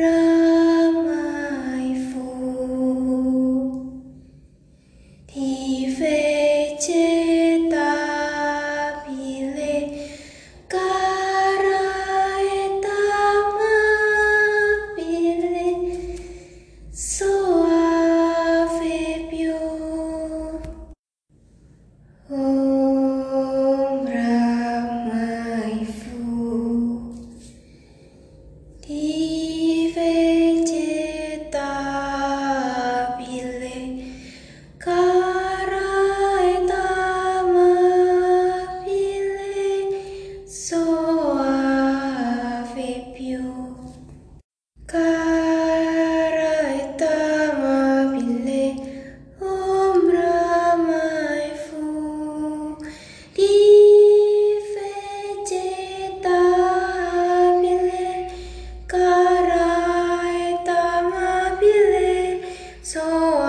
ra So